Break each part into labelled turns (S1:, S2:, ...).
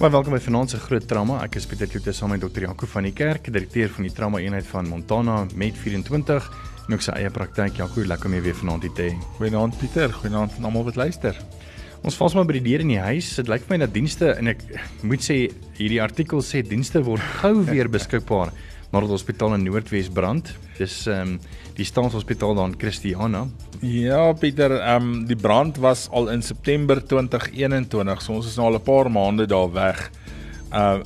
S1: Maar welkom by Vanaand se Groot Trauma. Ek is Pieter Kloete saam met Dr. Jaco van die Kerk, direkteur van die Trauma Eenheid van Montana Med 24 en ook sy eie praktyk. Jaco, lekker om jou weer vanaand te hê.
S2: Goeienaand Pieter, goeienaand aan almal wat luister.
S1: Ons vals maar by die deur in die huis. Dit lyk vir my dat dienste en ek moet sê hierdie artikel sê dienste word gou weer beskikbaar maar die hospitaal in Noordwes brand. Dis ehm um, die staatshospitaal daar in Christiana.
S2: Ja Pieter, ehm um, die brand was al in September 2021, so ons is nou al 'n paar maande daar weg. Uh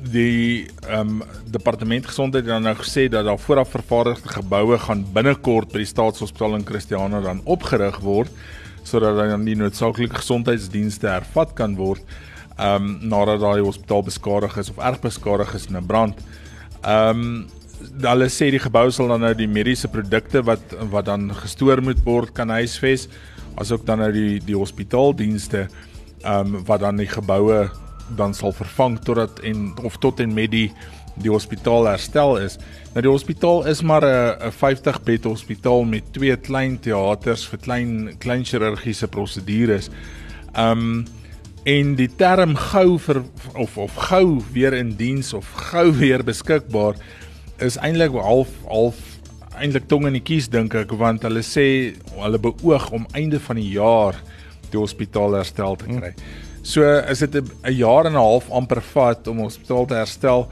S2: die ehm um, departement gesondheid het dan nou gesê dat daar vooraf vervaardigde geboue gaan binnekort by die staatshospitaal in Christiana dan opgerig word sodat dan die noodsaaklike gesondheidsdienste hervat kan word ehm um, nadat daai hospitaal beskadig is of erg beskadig is in 'n brand. Ehm um, hulle sê die gebou sal dan nou die mediese produkte wat wat dan gestoor moet word kan huisves asook dan nou die die hospitaaldienste ehm um, wat dan die geboue dan sal vervang totdat en of tot en met die die hospitaal herstel is. Nou die hospitaal is maar 'n 50 bed hospitaal met twee klein teaters vir klein klein chirurgiese prosedures. Ehm um, en die term gou vir of of gou weer in diens of gou weer beskikbaar is eintlik half half eintlik tong in die kies dink ek want hulle sê hulle beoog om einde van die jaar die hospitaal herstel te kry. So is dit 'n jaar en 'n half amper vat om hospitaal te herstel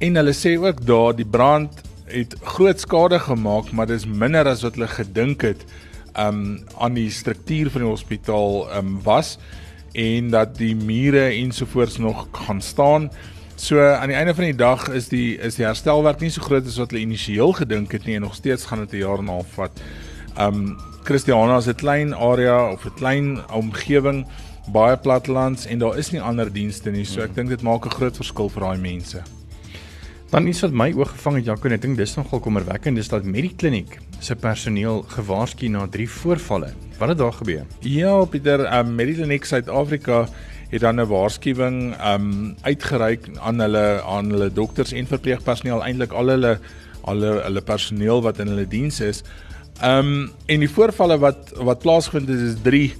S2: en hulle sê ook daar die brand het groot skade gemaak maar dis minder as wat hulle gedink het um aan die struktuur van die hospitaal um was en dat die mure ensovoorts nog gaan staan. So aan die einde van die dag is die is die herstelwerk nie so groot as wat hulle initieel gedink het nie en nog steeds gaan dit 'n jaar en 'n half vat. Um Christiana is 'n klein area of 'n klein omgewing, baie plattelands en daar is nie ander dienste nie. So ek dink dit maak 'n groot verskil vir daai mense.
S1: Dan iets wat my oog gevang het, Jaco, en ek dink dis nogal kommerwekkend, dis dat Medikliniek se personeel gewaarsku na drie voorvalle. Wat het daar gebeur?
S2: Ja, Pieter, um, Mediclinic Suid-Afrika het dan 'n waarskuwing um uitgereik aan hulle aan hulle dokters en verpleegpersoneel, eintlik al hulle al hulle personeel wat in hulle diens is. Um en die voorvalle wat wat plaasgevind het is 3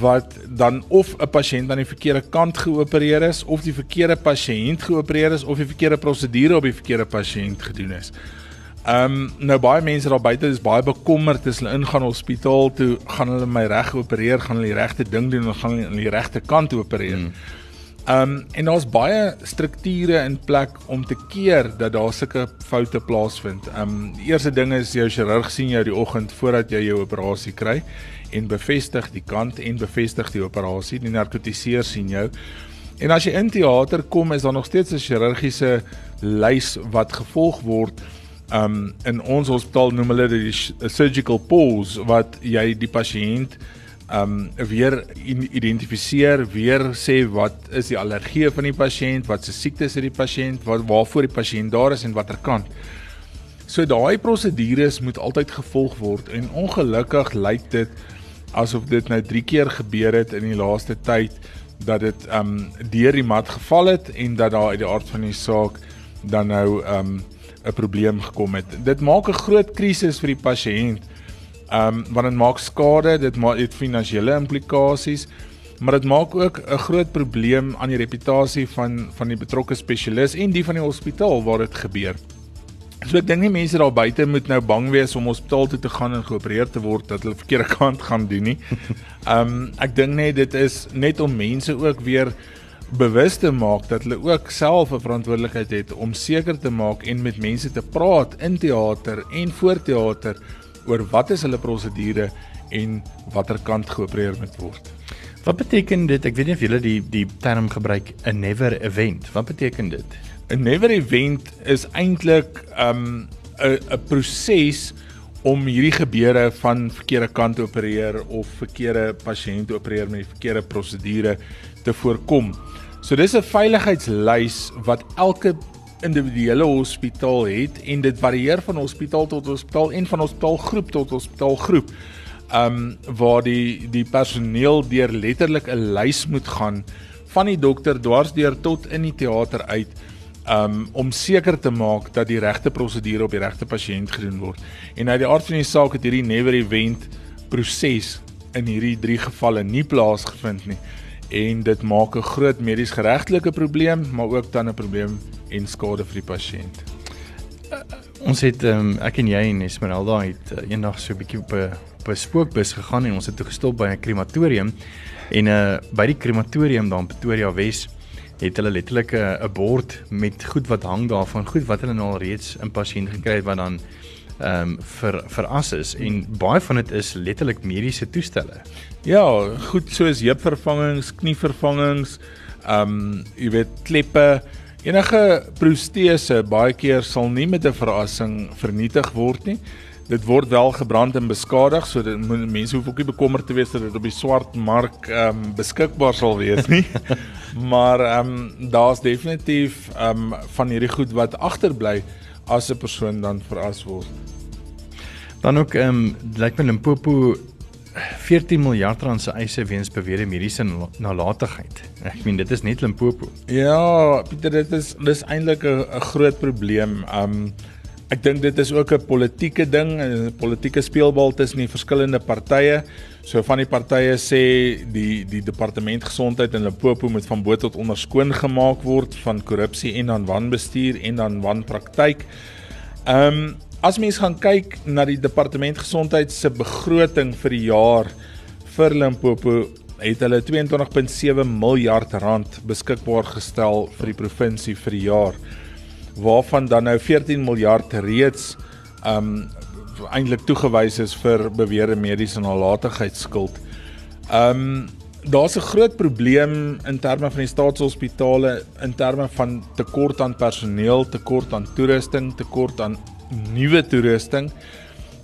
S2: wat dan of 'n pasiënt aan die verkeerde kant geopereer is of die verkeerde pasiënt geopereer is of die verkeerde prosedure op die verkeerde pasiënt gedoen is. Ehm um, nou baie mense daar buite is baie bekommerd as hulle ingaan hospitaal toe gaan hulle my reg opereer, gaan hulle die regte ding doen en gaan hulle aan die regte kant opereer. Hmm. Ehm um, en daar's baie strukture in plek om te keer dat daar sulke foute plaasvind. Ehm um, die eerste ding is jou chirurg sien jou die oggend voordat jy jou operasie kry en bevestig die kant en bevestig die operasie. Die narkotiseer sien jou. En as jy in teater kom, is daar nog steeds 'n chirurgiese lys wat gevolg word um in ons hospitaal noem hulle dit die surgical pause wat jy die pasiënt um weer identifiseer, weer sê wat is die allergie van die pasiënt, wat se siektes het die pasiënt, wat waarvoor die pasiënt daar is en watter kant. So daai prosedures moet altyd gevolg word en ongelukkig lyk dit asof dit nou 3 keer gebeur het in die laaste tyd dat dit um deur die mat geval het en dat daar uit die aard van die saak dan nou um 'n probleem gekom het. Dit maak 'n groot krisis vir die pasiënt. Ehm um, want dit maak skade, dit maak dit finansiële implikasies, maar dit maak ook 'n groot probleem aan die reputasie van van die betrokke spesialis en die van die hospitaal waar dit gebeur. So ek dink nie mense daar buite moet nou bang wees om hospitaal toe te gaan en geopereer te word dat hulle verkeerde kant gaan doen nie. Ehm um, ek dink net dit is net om mense ook weer bewus te maak dat hulle ook self 'n verantwoordelikheid het om seker te maak en met mense te praat in teater en voor teater oor wat is hulle prosedure en watter kant geopereer moet word.
S1: Wat beteken dit? Ek weet nie of julle die die term gebruik 'n never event. Wat beteken dit?
S2: 'n Never event is eintlik 'n um, 'n proses om hierdie gebeure van verkeerde kant opereer of verkeerde pasiënt opereer met die verkeerde prosedure te voorkom. So dis 'n veiligheidslys wat elke individuele hospitaal het en dit varieer van hospitaal tot hospitaal en van hospitaalgroep tot hospitaalgroep. Um waar die die personeel deur letterlik 'n lys moet gaan van die dokter dwarsdeur tot in die teater uit um om seker te maak dat die regte prosedure op die regte pasiënt gedoen word. En uit die aard van die saak het hierdie never event proses in hierdie drie gevalle nie plaasgevind nie en dit maak 'n groot medies geregtelike probleem, maar ook dan 'n probleem en skade vir die pasiënt.
S1: Uh, ons het um, ek en jy en Esmeralda het uh, eendag so 'n bietjie op 'n op 'n spookbus gegaan en ons het toe gestop by 'n krematorium en uh by die krematorium daar in Pretoria Wes het hulle letterlik 'n bord met goed wat hang daarvan, goed wat hulle nou al reeds in pasiënt gekry het wat dan ehm um, vir veras is en baie van dit is letterlik mediese toestelle.
S2: Ja, goed soos heupvervangings, knievervangings, ehm um, jy weet kleppe, enige protese baie keer sal nie met 'n verrassing vernietig word nie. Dit word wel gebrand en beskadig, so dit mense hoef ook nie bekommerd te wees dat dit op die swart mark ehm um, beskikbaar sal wees nie. maar ehm um, daar's definitief ehm um, van hierdie goed wat agterbly as 'n persoon dan veras word.
S1: Dan ook ehm um, lyk my Limpopo 14 miljard rand se eise weens beweerde mediese nalatigheid. Ek meen dit is net Limpopo.
S2: Ja, Pieter, dit is dis eintlik 'n groot probleem. Um ek dink dit is ook 'n politieke ding, 'n politieke speelbal tussen die verskillende partye. So van die partye sê die die departement gesondheid in Limpopo moet van bo tot onder skoon gemaak word van korrupsie en dan wanbestuur en dan wanpraktyk. Um As mens gaan kyk na die departement gesondheid se begroting vir die jaar vir Limpopo, het hulle 22.7 miljard rand beskikbaar gestel vir die provinsie vir die jaar. Waarvan dan nou 14 miljard reeds um eintlik toegewys is vir beweerde mediese nalatigheidsskuld. Um daar's 'n groot probleem in terme van die staatshospitale in terme van tekort aan personeel, tekort aan toerusting, tekort aan nuwe toerusting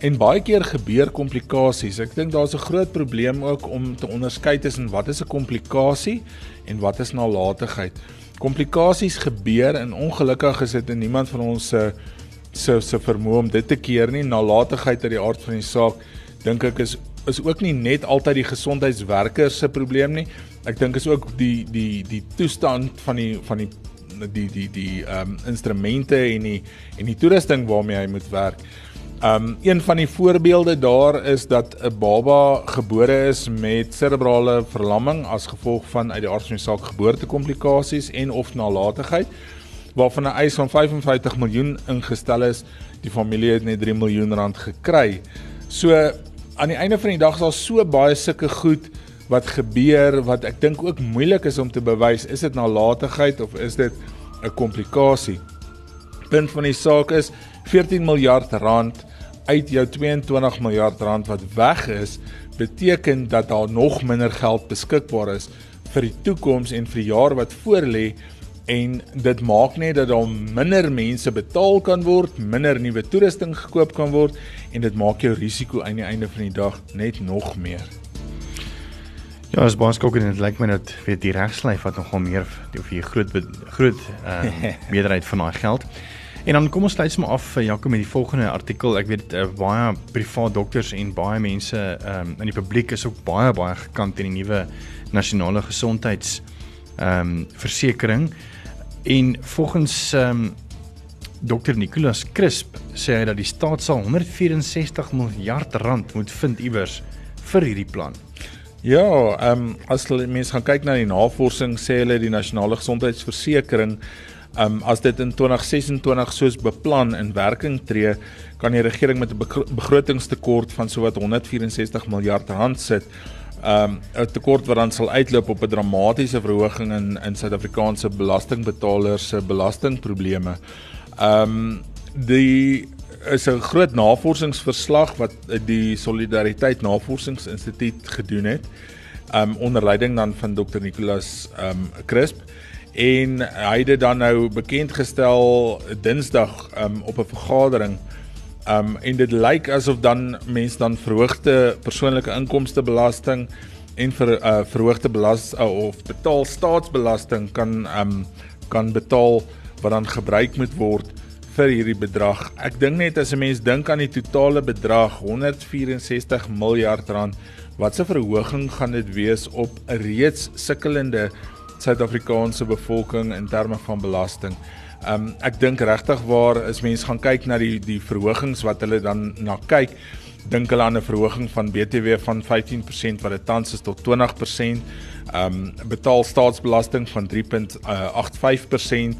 S2: en baie keer gebeur komplikasies. Ek dink daar's 'n groot probleem ook om te onderskei tussen wat is 'n komplikasie en wat is nalatigheid. Komplikasies gebeur en ongelukkig is dit in niemand van ons se se se vermoë om dit te keer nie. Nalatigheid uit die aard van die saak dink ek is is ook nie net altyd die gesondheidswerkers se probleem nie. Ek dink is ook die die die toestand van die van die die die die ehm um, instrumente en die en die toerusting waarmee hy moet werk. Um een van die voorbeelde daar is dat 'n baba gebore is met serebrale verlamming as gevolg van uit die aard van die saak geboortekomplikasies en of nalatigheid waarvan 'n eis van 55 miljoen ingestel is. Die familie het net 3 miljoen rand gekry. So aan die einde van die dag is daar so baie sulke goed wat gebeur wat ek dink ook moeilik is om te bewys is dit nalatigheid of is dit 'n komplikasie. Punt van die saak is 14 miljard rand uit jou 22 miljard rand wat weg is, beteken dat daar nog minder geld beskikbaar is vir die toekoms en vir die jaar wat voorlê en dit maak net dat daar minder mense betaal kan word, minder nuwe toerusting gekoop kan word en dit maak jou risiko aan die einde van die dag net nog meer.
S1: Ja, as baie skokkend en dit lyk my dat weet die regslyf wat nogal meer of jy groot groot uh, meerderheid van daai geld. En dan kom ons sluit maar af vir Jaco met die volgende artikel. Ek weet uh, baie privaat dokters en baie mense um, in die publiek is ook baie baie gekant teen die nuwe nasionale gesondheids ehm um, versekering. En volgens ehm um, Dr Nicolas Crisp sê hy dat die staat sal 164 miljard rand moet vind iewers vir hierdie plan.
S2: Ja, ehm um, as jy mens gaan kyk na die navorsing sê hulle die nasionale gesondheidsversekering um, as dit in 2026 soos beplan in werking tree, kan die regering met 'n begrotingstekort van sowat 164 miljard rand sit. Um, 'n tekort wat dan sal uitloop op 'n dramatiese verhoging in in Suid-Afrikaanse belastingbetalers se belastingprobleme. Um, die is 'n groot navorsingsverslag wat die Solidariteit Navorsingsinstituut gedoen het. Um onder leiding dan van Dr Nicolas um Crisp en hy het dit dan nou bekend gestel Dinsdag um op 'n vergadering Um en dit lyk asof dan mense dan verhoogde persoonlike inkomste belasting en vir uh, verhoogde belas uh, of betaal staatsbelasting kan um kan betaal wat dan gebruik moet word vir hierdie bedrag. Ek dink net as 'n mens dink aan die totale bedrag 164 miljard rand, watse verhoging gaan dit wees op 'n reeds sukkelende Suid-Afrikaanse bevolking in terme van belasting? Um ek dink regtig waar is mense gaan kyk na die die verhogings wat hulle dan na kyk dink hulle aan 'n verhoging van BTW van 15% wat dit tans is tot 20%. Um betaal staatsbelasting van 3.85%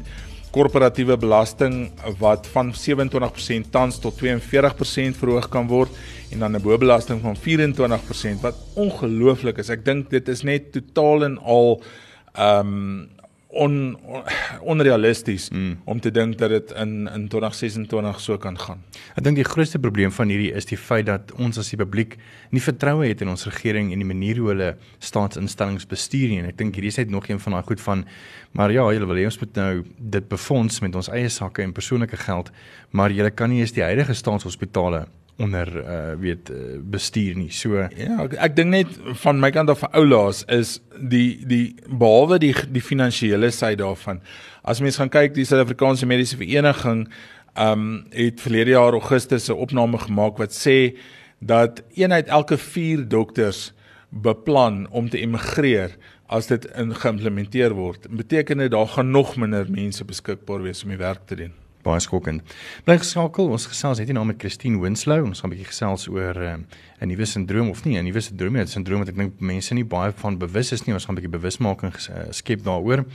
S2: korporatiewe belasting wat van 27% tans tot 42% verhoog kan word en dan 'n bobelasting van 24% wat ongelooflik is. Ek dink dit is net totaal en al ehm um, on, on onrealisties mm. om te dink dat dit in in 2026 so kan gaan.
S1: Ek dink die grootste probleem van hierdie is die feit dat ons as die publiek nie vertroue het in ons regering en die manier hoe hulle staatsinstellings bestuur nie en ek dink hierdie is net nog een van daai goed van maar ja, julle wil hê ons moet nou dit befonds met ons eie sakke en persoonlike geld, maar julle kan nie eens die huidige staatshospitale onder uh weet uh, bestuur nie. So
S2: ja, ek, ek dink net van my kant af vir oulaas is die die behalwe die die finansiële sy daarvan. As mens gaan kyk die Suid-Afrikaanse Mediese Vereniging um het verlede jaar Augustus 'n opname gemaak wat sê dat een uit elke 4 dokters beplan om te emigreer as dit geïmplementeer word. Beteken dit daar gaan nog minder mense beskikbaar wees om die werk te doen
S1: baie skokkend. Bly geskakel, ons gesels net hier nou met Christine Winslow. Ons gaan 'n bietjie gesels oor ehm, 'n nuwe sindroom of nie, 'n nuwe sindroom, 'n sindroom wat ek dink mense nie baie van bewus is nie. Ons gaan 'n bietjie bewusmaking uh, skep daaroor.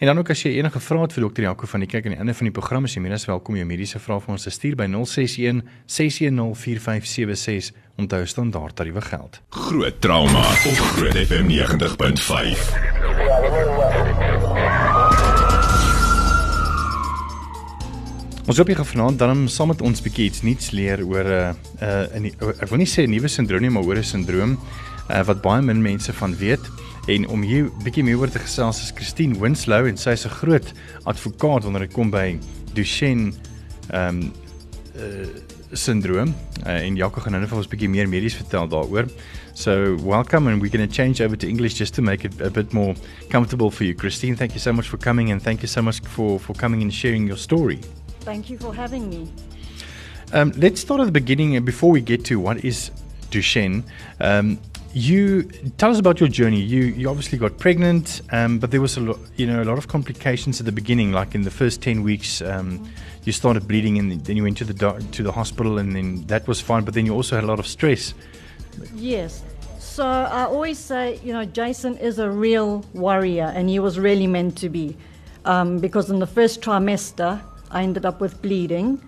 S1: En dan ook as jy enige vrae het vir dokter Jaco van die kyk aan die einde van die program, is jy minstens welkom jou mediese vrae vir ons te stuur by 061 610 4576 onthou standaard tariewe geld.
S3: Groot trauma op Groot FM 90.5.
S1: Ons hoop jy gaan vanaand dan saam met ons bietjie iets nuuts leer oor 'n uh, uh, 'n ek wil nie sê nuwe sindroom nie, maar oor 'n sindroom uh, wat baie min mense van weet. En om hier bietjie meer oor te gesels is Christine Winslow en sy is 'n groot advokaat wanneer dit kom by Duchenne ehm um, uh, sindroom. Uh, en Jaco gaan nou vir ons bietjie meer medies vertel daaroor. So, welcome and we're going to change over to English just to make it a bit more comfortable for you. Christine, thank you so much for coming and thank you so much for for coming and sharing your story.
S4: Thank you for having me.
S1: Um, let's start at the beginning uh, before we get to what is Duchenne. Um, you tell us about your journey. You you obviously got pregnant, um, but there was a lot, you know, a lot of complications at the beginning. Like in the first ten weeks, um, you started bleeding, and then you went to the do- to the hospital, and then that was fine. But then you also had a lot of stress.
S4: Yes. So I always say, you know, Jason is a real warrior, and he was really meant to be, um, because in the first trimester I ended up with bleeding.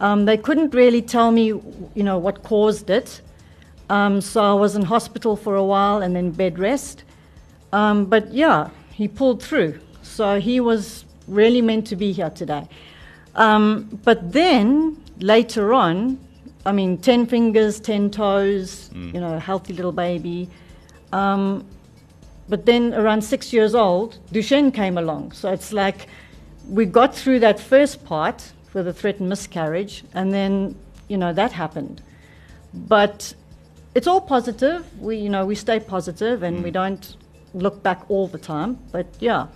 S4: Um, they couldn't really tell me, you know, what caused it. Um, so I was in hospital for a while and then bed rest. Um, but yeah, he pulled through. So he was really meant to be here today. Um, but then later on, I mean, 10 fingers, 10 toes, mm. you know, healthy little baby. Um, but then around six years old, Duchenne came along. So it's like we got through that first part for the threatened miscarriage, and then you know that happened. But it's all positive. We you know we stay positive and mm. we don't look back all the time. But yeah.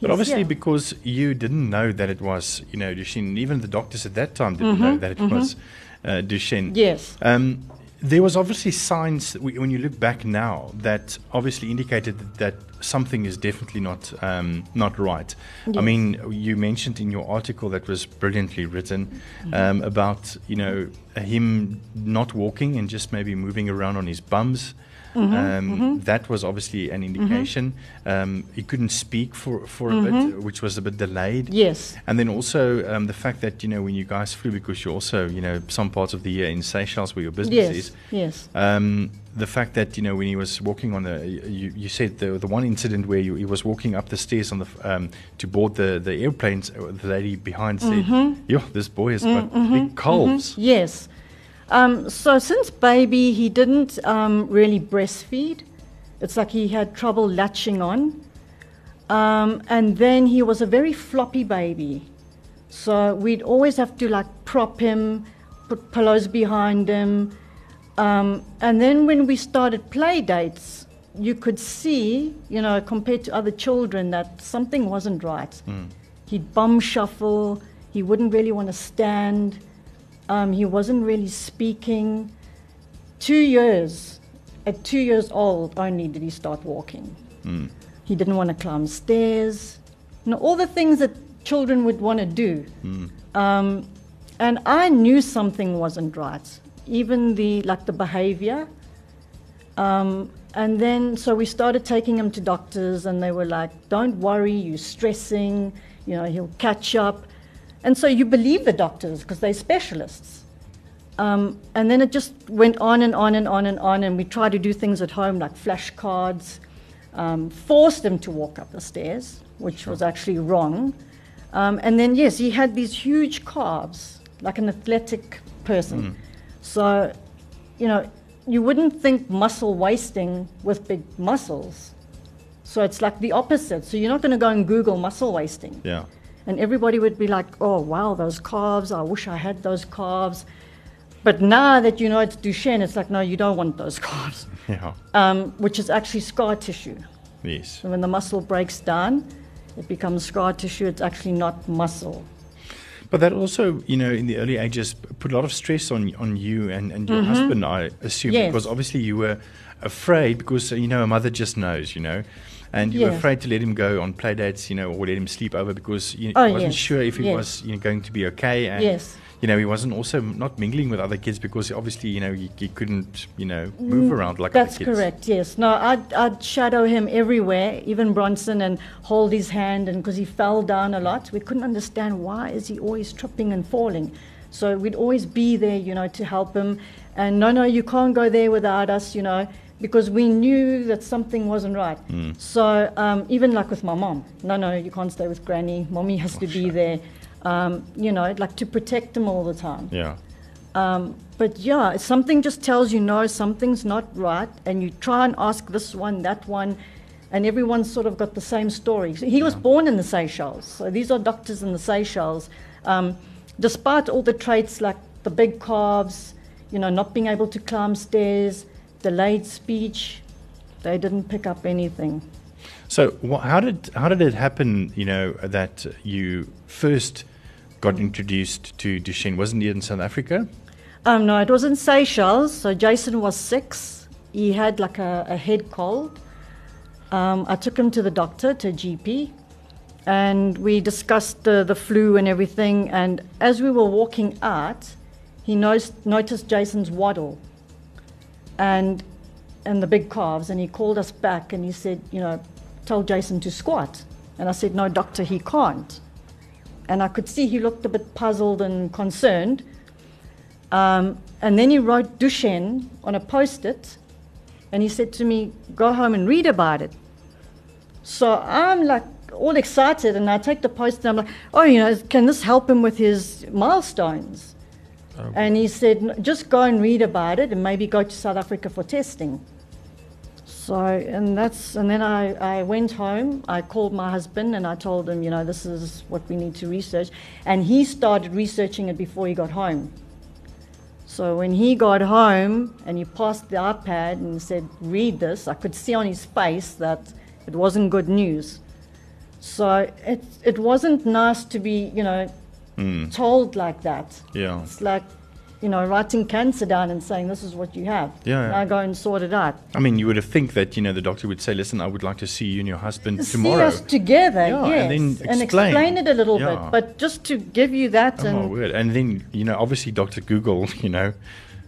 S1: But obviously, yeah. because you didn't know that it was, you know, Duchenne, even the doctors at that time didn't mm-hmm, know that it mm-hmm. was uh, Duchenne.
S4: Yes.
S1: Um, there was obviously signs when you look back now that obviously indicated that something is definitely not um, not right. Yes. I mean, you mentioned in your article that was brilliantly written mm-hmm. um, about you know him not walking and just maybe moving around on his bums. Mm-hmm, um, mm-hmm. That was obviously an mm-hmm. indication. Um, he couldn't speak for, for a bit, mm-hmm. which was a bit delayed.
S4: Yes.
S1: And then also um, the fact that, you know, when you guys flew, because you're also, you know, some parts of the year in Seychelles where your business
S4: yes.
S1: is.
S4: Yes.
S1: Um, the fact that, you know, when he was walking on the, you, you said the, the one incident where you, he was walking up the stairs on the um, to board the, the airplanes, uh, the lady behind said,
S4: mm-hmm.
S1: yo, this boy has got big calves.
S4: Yes. Um, so since baby, he didn't um, really breastfeed. It's like he had trouble latching on. Um, and then he was a very floppy baby. So we'd always have to like prop him put pillows behind him. Um, and then when we started play dates, you could see, you know, compared to other children, that something wasn't right. He'd bum shuffle, he wouldn't really want to stand, um, he wasn't really speaking. Two years, at two years old only, did he start walking. He didn't want to climb stairs, you know, all the things that children would want to do. Um, and I knew something wasn't right, even the like the behavior. Um, and then so we started taking him to doctors, and they were like, "Don't worry, you're stressing. You know, he'll catch up." And so you believe the doctors because they're specialists. Um, and then it just went on and on and on and on, and we tried to do things at home like flashcards, um, forced him to walk up the stairs, which was actually wrong. Um, and then, yes, he had these huge calves, like an athletic person. So, you know, you wouldn't think muscle wasting with big muscles. So it's like the opposite. So you're not going to go and Google muscle wasting.
S1: Ja.
S4: And everybody would be like, oh, wow, those calves, I wish I had those calves. But now that you know it's Duchenne, it's like, no, you don't want those calves,
S1: Ja.
S4: um, which is actually scar tissue.
S1: Yes.
S4: So when the muscle breaks down, it becomes scar tissue. It's actually not muscle.
S1: But that also, you know, in the early ages, put a lot of stress on on you and, and your husband, I assume,
S4: Yes.
S1: because obviously you were afraid because you know a mother just knows, you know, and you were afraid to let him go on play dates, you know, or let him sleep over because you
S4: Oh,
S1: wasn't
S4: yes.
S1: sure if he
S4: Yes.
S1: was you know going to be okay. And,
S4: Yes.
S1: You know, he wasn't also not mingling with other kids because obviously, you know, he, he couldn't, you know, move around like
S4: Mm, That's
S1: other kids.
S4: correct, yes. No, I'd, I'd shadow him everywhere, even Bronson, and hold his hand, and because he fell down a lot, we couldn't understand why is he always tripping and falling. So we'd always be there, you know, to help him. And no, no, you can't go there without us, you know, because we knew that something wasn't right. So um, even like with my mom, no, no, you can't stay with Granny. Mommy has to be there, um, you know, like to protect them all the time.
S1: Yeah.
S4: Um, but yeah, something just tells you no, something's not right, and you try and ask this one, that one, and everyone's sort of got the same story. So he was born in the Seychelles, so these are doctors in the Seychelles. Um, despite all the traits like the big calves, you know, not being able to climb stairs, delayed speech, they didn't pick up anything.
S1: So, wha how did how did it happen? You know that you first got introduced to Duchenne. Wasn't it in South Africa?
S4: Um, no, it was in Seychelles. So Jason was six. He had like a, a head cold. Um, I took him to the doctor, to GP, and we discussed the, the flu and everything. And as we were walking out, he nos- noticed Jason's waddle and, and the big calves. And he called us back and he said, you know, tell Jason to squat. And I said, no, doctor, he can't. And I could see he looked a bit puzzled and concerned. Um, and then he wrote Duchenne on a post it, and he said to me, Go home and read about it. So I'm like all excited, and I take the post and I'm like, Oh, you know, can this help him with his milestones? And he said, Just go and read about it, and maybe go to South Africa for testing. So, and that's, and then I, I went home, I called my husband and I told him, you know, this is what we need to research. And he started researching it before he got home. So when he got home and he passed the iPad and said, read this, I could see on his face that it wasn't good news. So it, it wasn't nice to be, you know, told like that.
S1: Yeah.
S4: It's like, you know, writing cancer down and saying, this is what you have.
S1: Yeah, yeah.
S4: Now go and sort it out.
S1: I mean, you would have think that you know the doctor would say, "Listen, I would like to see you and your husband
S4: See
S1: tomorrow."
S4: us together,
S1: Yeah,
S4: yes,
S1: and then
S4: and
S1: explain.
S4: explain it a little
S1: Yeah.
S4: bit. But just to give you that,
S1: Oh my
S4: and
S1: word! And then you know, obviously, Doctor Google, you know,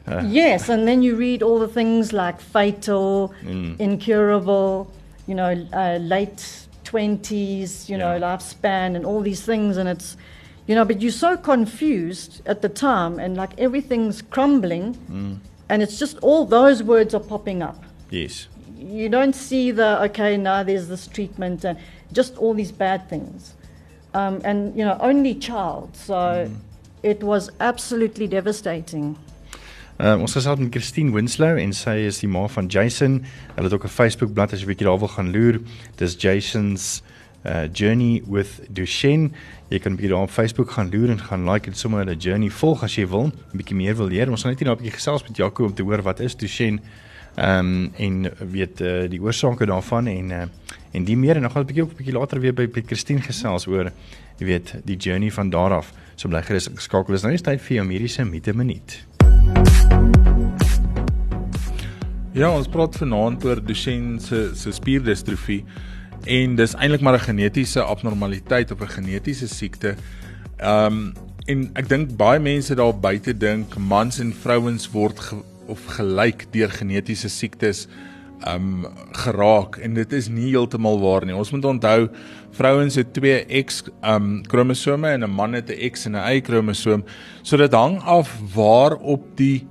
S1: uh,
S4: yes, and then you read all the things like fatal,
S1: Mm.
S4: incurable, you know, uh, late twenties, you know, lifespan, and all these things, and it's, you know, but you're so confused at the time, and like everything's crumbling,
S1: Mm.
S4: and it's just all those words are popping up.
S1: yes,
S4: you don't see the okay now there's this treatment and just all these bad things um, and you know only child so it was absolutely devastating
S1: Uh, ons gesels met Christine Winslow en sy is die ma van Jason. Hulle het ook 'n Facebook bladsy as jy bietjie daar wil gaan loer. Dis Jason's uh Journey with Duchenne. Jy kan 'n bietjie daar op Facebook gaan loer en gaan like en sommer hulle journey volg as jy wil, 'n bietjie meer wil leer. Ons gaan net hier 'n bietjie gesels met Jaco om te hoor wat is Duchenne. Ehm um, en weet uh, die oorsake daarvan en uh, en die meer en dan gaan ons 'n bietjie ook 'n bietjie later weer by by Christine gesels oor jy weet die journey van daar af. So bly gerus geskakel. Dis nou net tyd vir jou mediese minute minuut.
S2: Ja, ons praat vanaand oor Duchenne se se spierdistrofie en dis eintlik maar 'n genetiese abnormaliteit of 'n genetiese siekte. Ehm um, en ek dink baie mense daar buite dink mans en vrouens word ge, of gelyk deur genetiese siektes ehm um, geraak en dit is nie heeltemal waar nie. Ons moet onthou vrouens het twee X ehm um, kromosome en 'n man het 'n X en 'n Y kromosoom. So dit hang af waar op die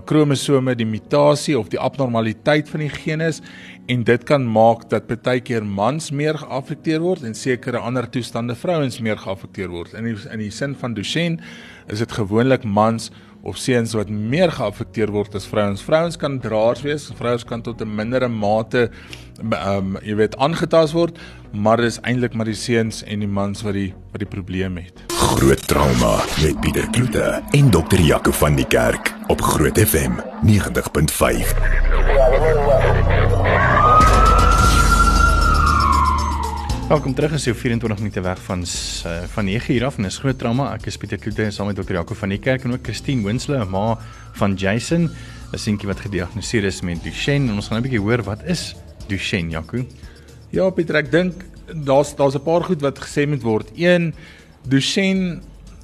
S2: kromosome die mutasie of die abnormaliteit van die gene is en dit kan maak dat partykeer mans meer geaffekteer word en sekere ander toestande vrouens meer geaffekteer word. In die, in die sin van Duchenne is dit gewoonlik mans of seuns wat meer geaffekteer word as vrouens. Vrouens kan draers wees, vrouens kan tot 'n mindere mate ehm um, jy weet aangetast word, maar dis eintlik maar die seuns en die mans wat die wat die probleem het.
S3: Groot trauma met Pieter Kloete en dokter Jaco van die Kerk op Groot FM 90.5.
S1: Welkom terug as jy 24 minute weg van uh, van 9 uur af en is groot trauma. Ek is Pieter Kloete saam met dokter Jaco van die Kerk en ook Christine Winslow, ma van Jason, 'n seentjie wat gediagnoseer is met Duchenne en ons gaan 'n bietjie hoor wat is Duchenne, Jaco?
S2: Ja, Pieter, ek dink daar's daar's 'n paar goed wat gesê moet word. Een, Duchenne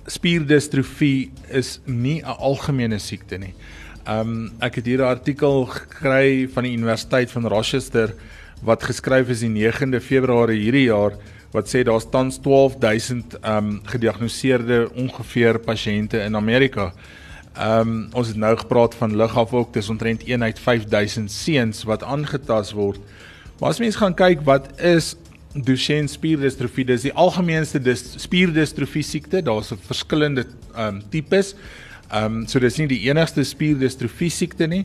S2: spierdistrofie is nie 'n algemene siekte nie. Um ek het hier 'n artikel gekry van die Universiteit van Rochester wat geskryf is die 9de Februarie hierdie jaar wat sê daar's tans 12000 um gediagnoseerde ongeveer pasiënte in Amerika. Um ons het nou gepraat van ligafok, dis omtrent 1 uit 5000 seuns wat aangetast word. Maar as mens gaan kyk wat is Duchenne spierdistrofie, dis die algemeenste spierdistrofie siekte. Daar's verskillende ehm um, tipes. Ehm um, so dis nie die enigste spierdistrofie siekte nie,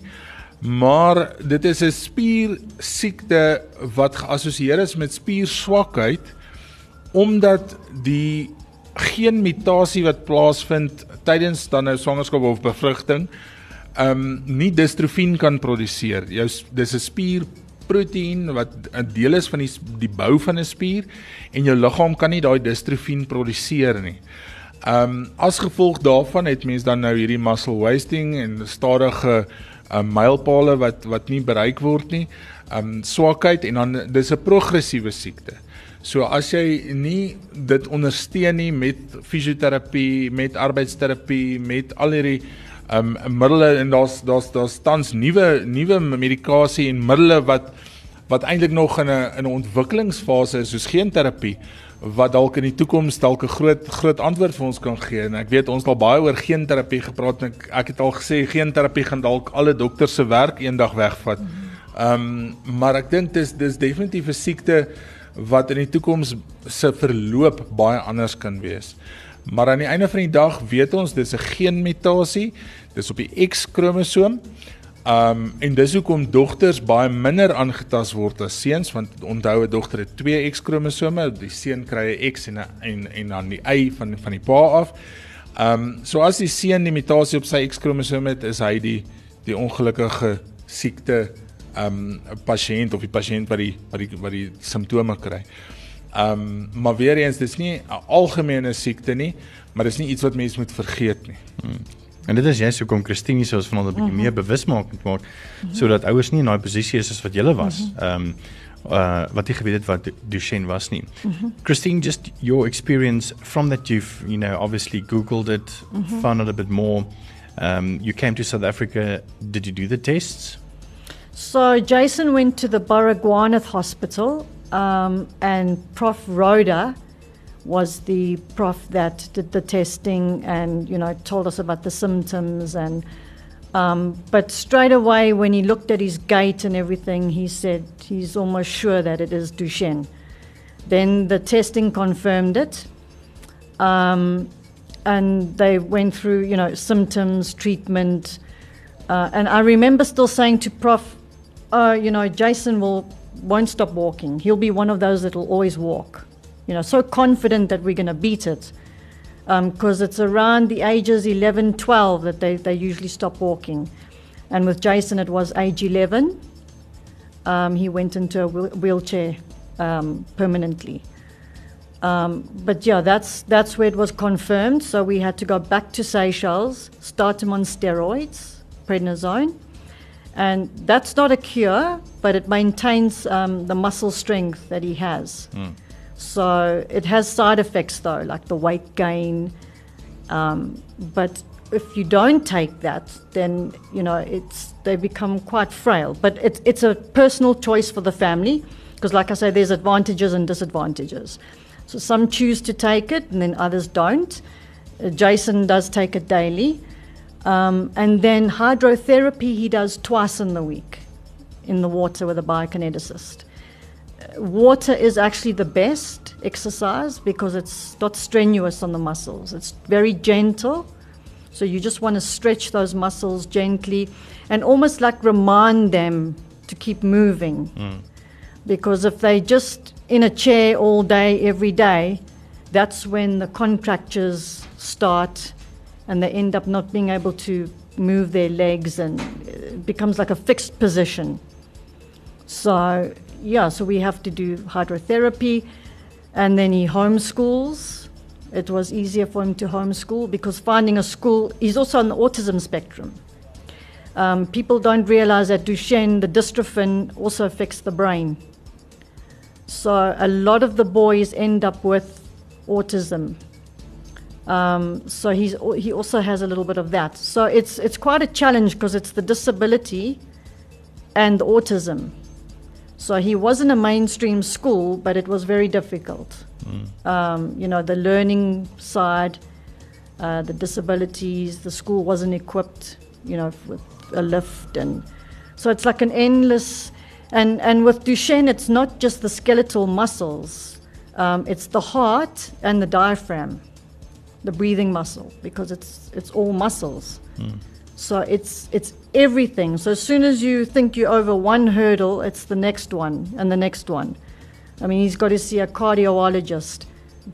S2: maar dit is 'n spier siekte wat geassosieer is met spierswakheid omdat die geen mutasie wat plaasvind tydens dan nou swangerskap of bevrugting ehm um, nie distrofien kan produseer. Jou dis 'n spier proteïen wat 'n deel is van die die bou van 'n spier en jou liggaam kan nie daai distrofien produseer nie. Ehm um, as gevolg daarvan het mens dan nou hierdie muscle wasting en stadige um, mylpale wat wat nie bereik word nie. Um, swakheid en dan dis 'n progressiewe siekte. So as jy nie dit ondersteun nie met fisioterapie, met arbeidsterapie, met al hierdie um middele en daar's daar's daar's tans nuwe nuwe medikasie en middele wat wat eintlik nog in 'n in 'n ontwikkelingsfase is soos geen terapie wat dalk in die toekoms dalk 'n groot groot antwoord vir ons kan gee en ek weet ons het al baie oor geen terapie gepraat en ek, ek het al gesê geen terapie gaan dalk alle dokters se werk eendag wegvat. Um maar ek dink dis dis definitief 'n siekte wat in die toekoms se verloop baie anders kan wees. Maar aan die einde van die dag weet ons dis 'n geenmutasie, dis op die X-kromosoom. Um en dis hoekom dogters baie minder aangetast word as seuns want onthou 'n dogter het twee X-kromosome, die seun kry 'n X en 'n en en dan die Y van van die pa af. Um so as die seun die mutasie op sy X-kromosoom het, is hy die die ongelukkige siekte um pasiënt of die pasiënt wat die wat die wat die simptome kry. Ehm um, maar weer eens dis nie 'n algemene siekte nie, maar dis nie iets wat mense moet vergeet nie. Hmm.
S1: En dit is jy sou kom Christine sou ons vanaand 'n bietjie -hmm. meer bewus maak moet maak sodat ouers nie in daai posisie is as wat jy was. Mhm. Ehm mm um, uh wat jy geweet het wat Duchenne was nie. Mm -hmm. Christine just your experience from that you've you know obviously googled it, mm -hmm. found out a bit more. Um you came to South Africa, did you do the tests?
S4: So Jason went to the Baragwanath Hospital Um, and Prof. Rhoda was the prof that did the testing and you know told us about the symptoms and um, but straight away when he looked at his gait and everything he said he's almost sure that it is Duchenne then the testing confirmed it um, and they went through you know symptoms treatment uh, and I remember still saying to Prof uh, you know Jason will won't stop walking. He'll be one of those that will always walk. You know, so confident that we're going to beat it. Because it's around the ages 11, 12 that they, they usually stop walking. And with Jason, it was age 11. Um, he went into a wheel- wheelchair um, permanently. Um, but yeah, that's that's where it was confirmed. So we had to go back to Seychelles, start him on steroids, prednisone, and that's not a cure, but it maintains um, the muscle strength that he has. So it has side effects though, like the weight gain. Um, but if you don't take that, then you know it's they become quite frail. But it's it's a personal choice for the family because, like I say, there's advantages and disadvantages. So some choose to take it, and then others don't. Uh, Jason does take it daily, um, and then hydrotherapy he does twice in the week in the water with a biokineticist water is actually the best exercise because it's not strenuous on the muscles. It's very gentle. So you just want to stretch those muscles gently and almost like remind them to keep moving. Mm. Because if they just in a chair all day, every day, that's when the contractures start and they end up not being able to move their legs and it becomes like a fixed position. So, yeah, so we have to do hydrotherapy and then he homeschools. It was easier for him to homeschool because finding a school, he's also on the autism spectrum. Um, people don't realize that Duchenne, the dystrophin, also affects the brain. So a lot of the boys end up with autism. Um, so he's, he also has a little bit of that. So it's, it's quite a challenge because it's the disability and autism. So he wasn't a mainstream school, but it was very difficult. Um, you know, the learning side, uh, the disabilities, the school wasn't equipped, you know, with a lift. And so it's like an endless. And, and with Duchenne, it's not just the skeletal muscles, um, it's the heart and the diaphragm, the breathing muscle, because it's, it's all muscles. So it's it's everything. So as soon as you think you're over one hurdle, it's the next one and the next one. I mean, he's got to see a cardiologist,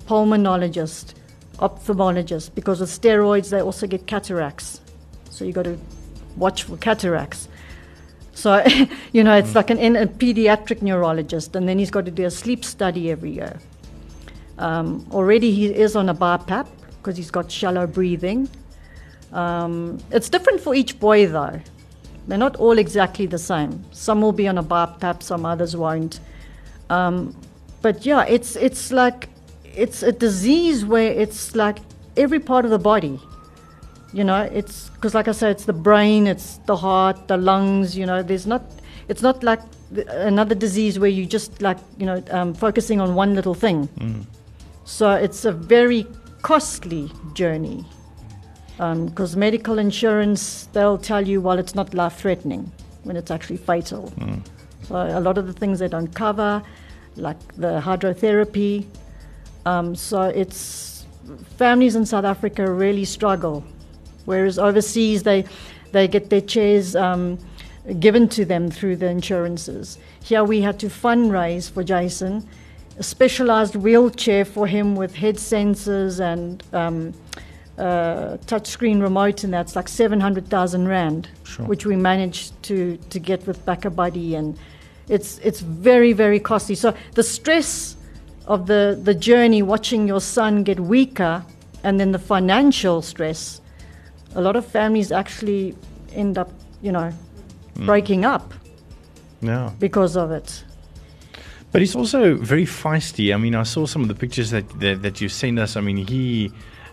S4: pulmonologist, ophthalmologist, because with steroids they also get cataracts. So you got to watch for cataracts. So you know, it's like an, a pediatric neurologist, and then he's got to do a sleep study every year. Um, already he is on a BiPAP because he's got shallow breathing. Um, it's different for each boy, though. They're not all exactly the same. Some will be on a BiPAP, some others won't. Um, but yeah, it's it's like it's a disease where it's like every part of the body. You know, it's because, like I said, it's the brain, it's the heart, the lungs. You know, there's not. It's not like th- another disease where you just like you know um, focusing on one little thing. So it's a very costly journey because medical insurance they'll tell you well it's not life threatening when it's actually fatal. So a lot of the things they don't cover, like the hydrotherapy. Um, so it's families in South Africa really struggle, whereas overseas they they get their chairs um, given to them through the insurances. Here we had to fundraise for Jason a specialized wheelchair for him with head sensors and um, uh, touchscreen remote, and that's like 700,000 Rand,
S1: Sure.
S4: which we managed to, to get with Backer Buddy. And it's, it's very, very costly. So the stress of the, the journey, watching your son get weaker, and then the financial stress, a lot of families actually end up, you know, breaking up
S1: Yeah.
S4: because of it.
S1: But he's also very feisty. I mean, I saw some of the pictures that that, that you sent us. I mean, he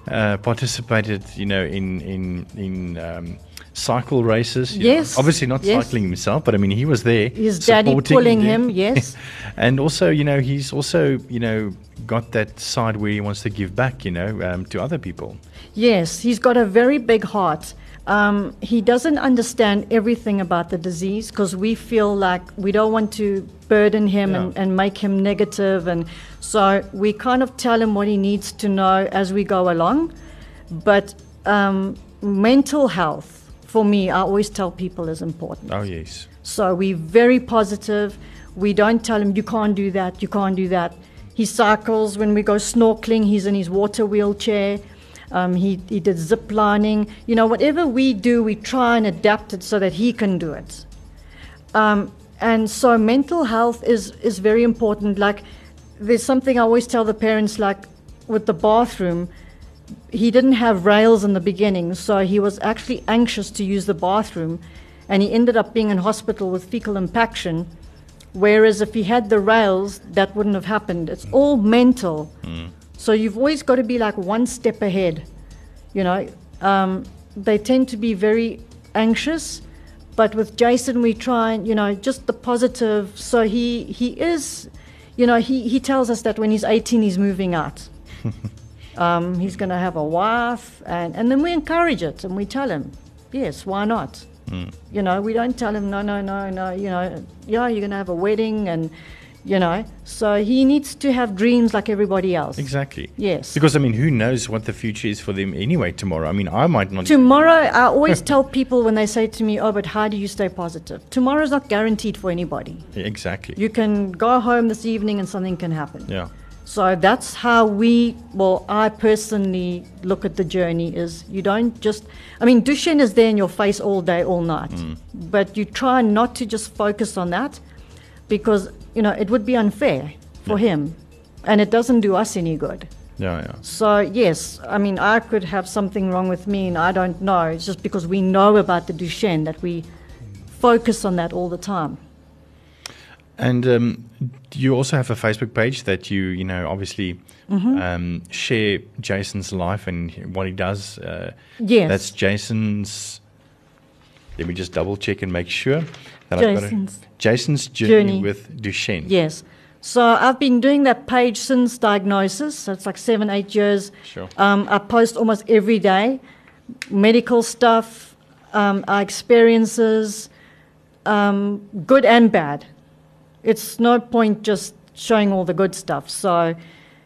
S1: uh, participated, you know, in in in um, cycle races. you know.
S4: Yes,
S1: obviously not
S4: yes.
S1: cycling himself, but I mean, he was there.
S4: His daddy pulling
S1: there.
S4: him, yes.
S1: and also, you know, he's also, you know, got that side where he wants to give back, you know, um, to other people.
S4: Yes, he's got a very big heart. Um, he doesn't understand everything about the disease because we feel like we don't want to burden him and, and make him negative, and so we kind of tell him what he needs to know as we go along. But um, mental health, for me, I always tell people is important.
S1: Oh yes.
S4: So we're very positive. We don't tell him, you can't do that, you can't do that. he cycles when we go snorkeling. He's in his water wheelchair. Um, he, he did zip lining. You know, whatever we do, we try and adapt it so that he can do it. Um, and so mental health is, is very important. Like, there's something I always tell the parents, like with the bathroom, he didn't have rails in the beginning, so he was actually anxious to use the bathroom, and he ended up being in hospital with fecal impaction. Whereas if he had the rails, that wouldn't have happened. It's all mental. So you've always got to be like one step ahead. You know, um, they tend to be very anxious, but with Jason, we try and you know just the positive. So he he is, you know, he he tells us that when he's 18, he's moving out. um, he's going to have a wife, and, and then we encourage it and we tell him, yes, why not? You know, we don't tell him, no, no, no, no, you know, yeah, you're going to have a wedding, and, you know, so he needs to have dreams like everybody else.
S1: Exactly.
S4: Yes.
S1: Because I mean, who knows what the future is for them anyway tomorrow? I mean, I might not.
S4: Tomorrow, I always tell people when they say to me, oh, but how do you stay positive? Tomorrow's not guaranteed for anybody.
S1: Exactly.
S4: You can go home this evening and something can happen.
S1: yeah.
S4: So that's how we, well, I personally look at the journey is you don't just, I mean, Duchenne is there in your face all day, all night. Mm. But you try not to just focus on that because, you know, it would be unfair for him and it doesn't do us any good.
S1: Yeah, yeah.
S4: So, yes, I mean, I could have something wrong with me and I don't know. It's just because we know about the Duchenne that we focus on that all the time.
S1: And um, you also have a Facebook page that you, you know, obviously
S4: Mm-hmm.
S1: um, share Jason's life and what he does. Uh,
S4: Yes.
S1: That's Jason's. Let me just double check and make sure that I've got
S4: Jason's
S1: it. Jason's journey,
S4: journey.
S1: with Duchenne.
S4: Yes. So I've been doing that page since diagnosis. So it's like seven, eight years.
S1: Sure.
S4: Um, I post almost every day, medical stuff, um, our experiences, um, good and bad. It's no point just showing all the good stuff. So,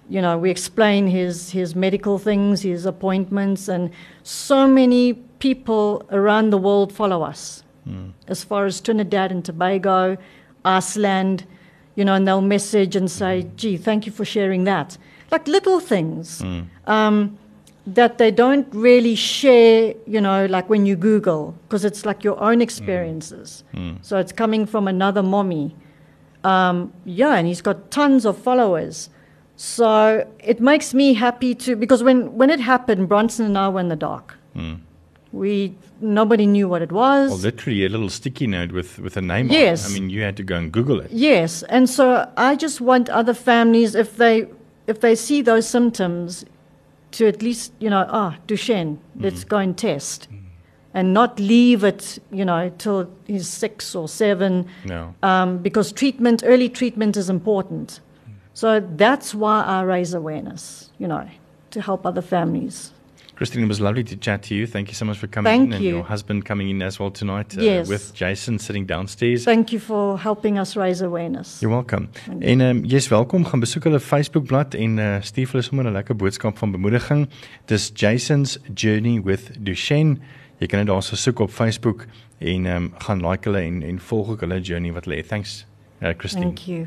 S4: you know, we explain his his medical things, his appointments, and so many people around the world follow us. Hmm. As far as Trinidad and Tobago, Iceland, you know, and they'll message and say, hmm. "Gee, thank you for sharing that." Like little things hmm. um, that they don't really share. You know, like when you Google, because it's like your own experiences. So it's coming from another mommy. Um, yeah, and he's got tons of followers. So it makes me happy to because when when it happened, Bronson and I were in the dark. We nobody knew what it was.
S1: Well, literally a little sticky note with, with a name
S4: Yes.
S1: on it. I mean, you had to go and Google it.
S4: Yes, and so I just want other families if they if they see those symptoms to at least you know ah Duchenne let's go and test and not leave it you know till he's six or seven
S1: No.
S4: um, because treatment early treatment is important. So that's why I raise awareness you know to help other families.
S1: Christine, it was lovely to chat to you. Thank you so much for coming
S4: Thank
S1: in and
S4: you.
S1: your husband coming in as well tonight uh,
S4: Yes.
S1: with Jason sitting downstairs.
S4: Thank you for helping us raise awareness.
S1: You're welcome. En ehm um, jy's welkom. Gaan besoek hulle Facebookblad en uh, stuur hulle sommer 'n lekker boodskap van bemoediging. Dis Jason's Journey with Duchenne. Jy kan dit daarso soek op Facebook en ehm um, gaan like hulle en en volg ook hulle journey wat lê. Thanks. Uh, Christine.
S4: Thank you.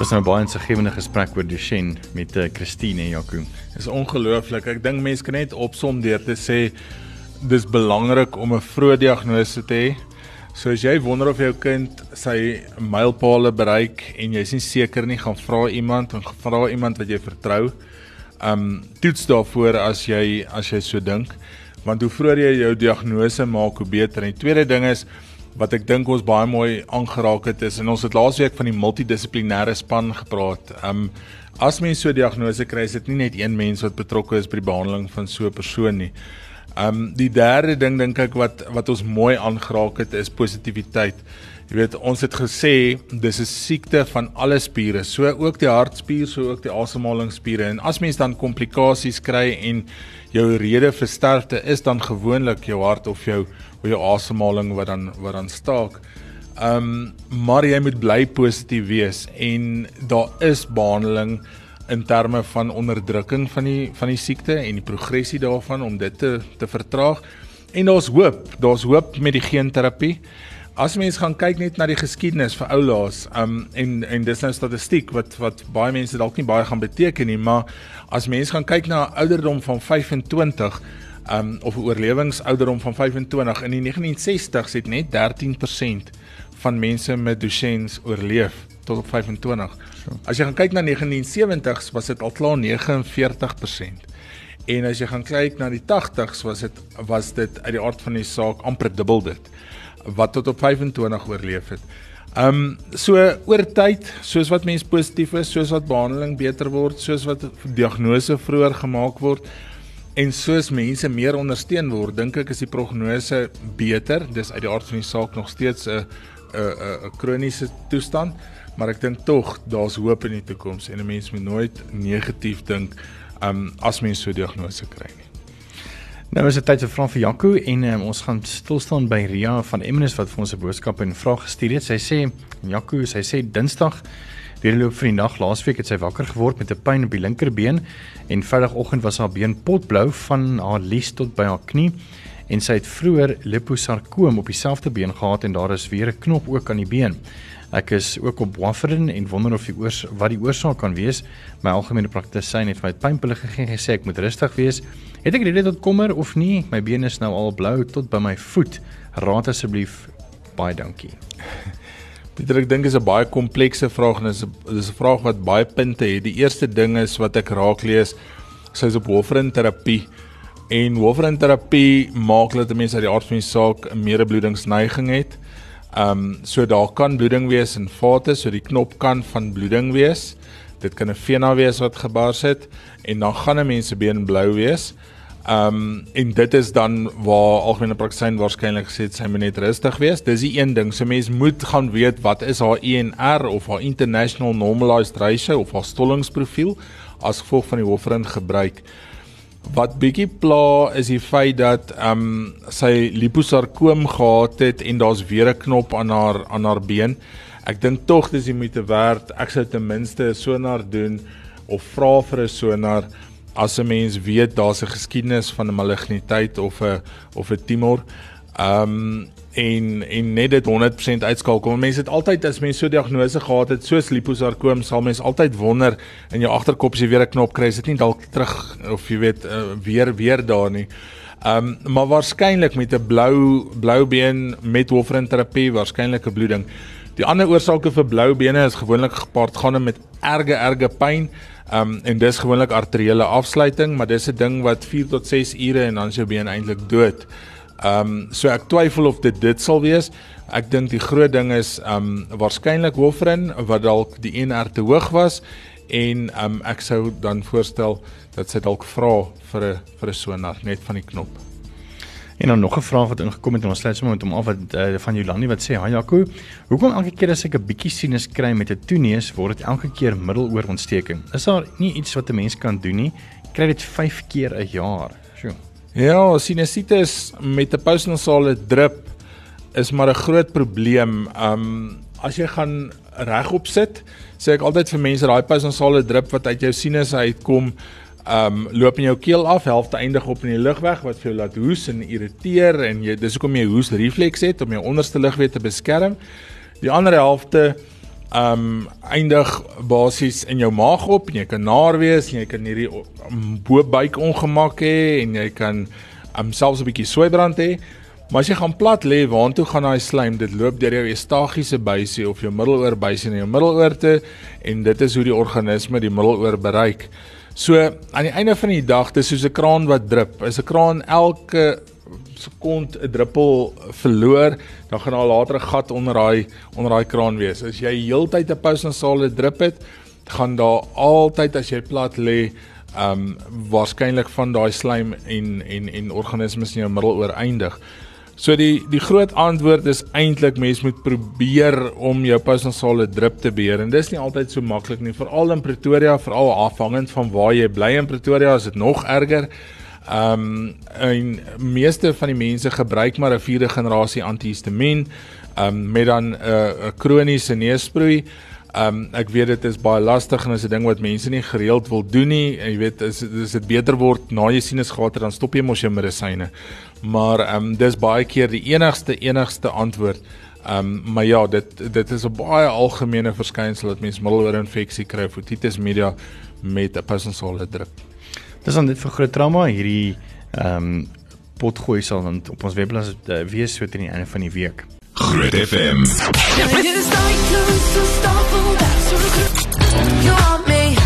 S1: was nou baie insiggewende gesprek oor Duchenne met uh, Christine en Jaco.
S2: Dis ongelooflik. Ek dink mense kan net opsom deur te sê dis belangrik om 'n vroeë diagnose te hê. So as jy wonder of jou kind sy mylpale bereik en jy's nie seker nie, gaan vra iemand en vra iemand wat jy vertrou. Um toets daarvoor as jy as jy so dink, want hoe vroeër jy jou diagnose maak, hoe beter. En die tweede ding is wat ek dink ons baie mooi aangeraak het is en ons het laasweek van die multidissiplinêre span gepraat. Um as mens so 'n diagnose kry, is dit nie net een mens wat betrokke is by die behandeling van so 'n persoon nie. Um die derde ding dink ek wat wat ons mooi aangeraak het is positiwiteit. Jy weet, ons het gesê dis 'n siekte van alle spiere, so ook die hartspier, so ook die asemhalingsspiere. En as mens dan komplikasies kry en jou rede vir sterfte is dan gewoonlik jou hart of jou of jou asemhaling wat dan wat dan staak. Ehm um, maar jy moet bly positief wees en daar is behandeling in terme van onderdrukking van die van die siekte en die progressie daarvan om dit te te vertraag. En daar's hoop, daar's hoop met die geenterapie. As mens gaan kyk net na die geskiedenis vir oulaas, um en en dis nou statistiek wat wat baie mense dalk nie baie gaan beteken nie, maar as mens gaan kyk na ouderdom van 25 um of 'n oorlewingsouderdom van 25 in die 1960s het net 13% van mense met Duchenne oorleef tot op 25. As jy gaan kyk na 1970s was dit al klaar 49%. En as jy gaan kyk na die 80s was dit was dit uit die aard van die saak amper dubbel dit wat tot op 25 oorleef het. Um so oor tyd, soos wat mens positief is, soos wat behandeling beter word, soos wat diagnose vroeër gemaak word en soos mense meer ondersteun word, dink ek is die prognose beter. Dis uit die aard van die saak nog steeds 'n 'n 'n kroniese toestand, maar ek dink tog daar's hoop in die toekoms en 'n mens moet nooit negatief dink um as mens so 'n diagnose kry nie.
S1: Nou is dit tyd vir vrae vir Jaco en um, ons gaan stil staan by Ria van Emmenus wat vir ons 'n boodskap en vraag gestuur het. Sy sê Jaco, sy sê Dinsdag die loop van die nag laasweek het sy wakker geword met 'n pyn op die linkerbeen en Vrydagoggend was haar been potblou van haar lies tot by haar knie en sy het vroeër liposarkoom op dieselfde been gehad en daar is weer 'n knop ook aan die been. Ek is ook op warfarin en wonder of die oors wat die oorsaak kan wees. My algemene praktisyn het my pynpille gegee en gesê ek moet rustig wees. Het ek rede tot kommer of nie? My been is nou al blou tot by my voet. Raad asseblief. Baie dankie.
S2: Pieter, ek dink is 'n baie komplekse vraag en dis 'n dis 'n vraag wat baie punte het. Die eerste ding is wat ek raak lees, sy is op warfarin terapie. En warfarin terapie maak dat 'n mens uit die aard van die saak 'n medebloedingsneiging het. Ehm um, so daar kan bloeding wees in vate, so die knop kan van bloeding wees. Dit kan 'n vena wees wat gebars het en dan gaan 'n mens se been blou wees. Ehm um, en dit is dan waar algemene praktisyn waarskynlik gesê het sy moet net rustig wees. Dis die een ding. So mens moet gaan weet wat is haar INR of haar international normalized ratio of haar stollingsprofiel as gevolg van die hoofrin gebruik. Wat bietjie pla is die feit dat ehm um, sy liposarkoom gehad het en daar's weer 'n knop aan haar aan haar been. Ek dink tog dis die moeite werd. Ek sou ten minste 'n sonar doen of vra vir 'n sonar as 'n mens weet daar's 'n geskiedenis van 'n maligniteit of 'n of 'n tumor. Ehm um, en en net dit 100% uitskakel. Mense het altyd as mense so diagnose gehad het soos liposarkoom, sal mense altyd wonder in jou agterkop as jy weer 'n knop kry, is dit nie dalk terug of jy weet uh, weer weer daar nie. Ehm um, maar waarskynlik met 'n blou blou been met warfarin terapie, waarskynlik 'n bloeding. Die ander oorsake vir blou bene is gewoonlik gepaard gaan met erge erge pyn. Ehm um, en dis gewoonlik arteriële afsluiting, maar dis 'n ding wat 4 tot 6 ure en dan is jou been eintlik dood. Ehm um, so ek twyfel of dit dit sal wees. Ek dink die groot ding is ehm um, waarskynlik Hoffrin wat dalk die NR te hoog was en ehm um, ek sou dan voorstel dat sy dalk vra vir 'n vir 'n sonar net van die knop.
S1: En dan nog 'n vraag wat ingekom het en ons sluit sommer met hom af wat uh, van Jolandi wat sê: "Ha Jaco, hoekom elke keer as ek 'n bietjie sinus kry met 'n toeneus word dit elke keer middeloorontsteking? Is daar nie iets wat 'n mens kan doen nie? Kry dit 5 keer 'n jaar." Sjoe.
S2: Ja, sinusitis met 'n postnasale drip is maar 'n groot probleem. Um as jy gaan regop sit, sê ek altyd vir mense daai postnasale drip wat uit jou sinus uitkom, um loop in jou keel af, helfte eindig op in die lugweg wat vir jou laat hoes en irriteer en jy dis hoekom jy hoes refleks het om jou onderste lugweë te beskerm. Die ander helfte um eindig basies in jou maag op en jy kan naar wees en jy kan hierdie um, bo-buik ongemak hê en jy kan um selfs 'n bietjie swybrand hê. Maar as jy gaan plat lê, waartoe gaan daai slijm? Dit loop deur jou eustachiese buisie of jou middeloor buisie na jou middeloor te en dit is hoe die organisme die middeloor bereik. So aan die einde van die dag, dis soos 'n kraan wat drup. Is 'n kraan elke sekond 'n druppel verloor, dan gaan daar later 'n gat onder daai onder daai kraan wees. As jy heeltyd 'n postnasale drip het, gaan daar altyd as jy plat lê, ehm um, waarskynlik van daai slijm en en en organismes in jou middeloor eindig. So die die groot antwoord is eintlik mens moet probeer om jou postnasale drip te beheer en dis nie altyd so maklik nie veral in Pretoria veral afhangend van waar jy bly in Pretoria is dit nog erger. Ehm um, en meeste van die mense gebruik maar 'n vierde generasie antihistamiin ehm um, met dan 'n uh, kroniese neusproei. Ehm um, ek weet dit is baie lastig en is 'n ding wat mense nie gereeld wil doen nie. Jy weet is is dit beter word na jy sinus gehad het dan stop jy mos jou medisyne maar ehm um, dis baie keer die enigste enigste antwoord. Ehm um, maar ja, dit dit is 'n baie algemene verskynsel dat mense middeloorinfeksie kry, otitis media met 'n posnasale drip.
S1: Dis dan dit vir groot trauma hierdie ehm um, potgooi sal dan op ons webblad uh, wees so teen die einde van die week.
S3: Groot FM.
S5: You want me,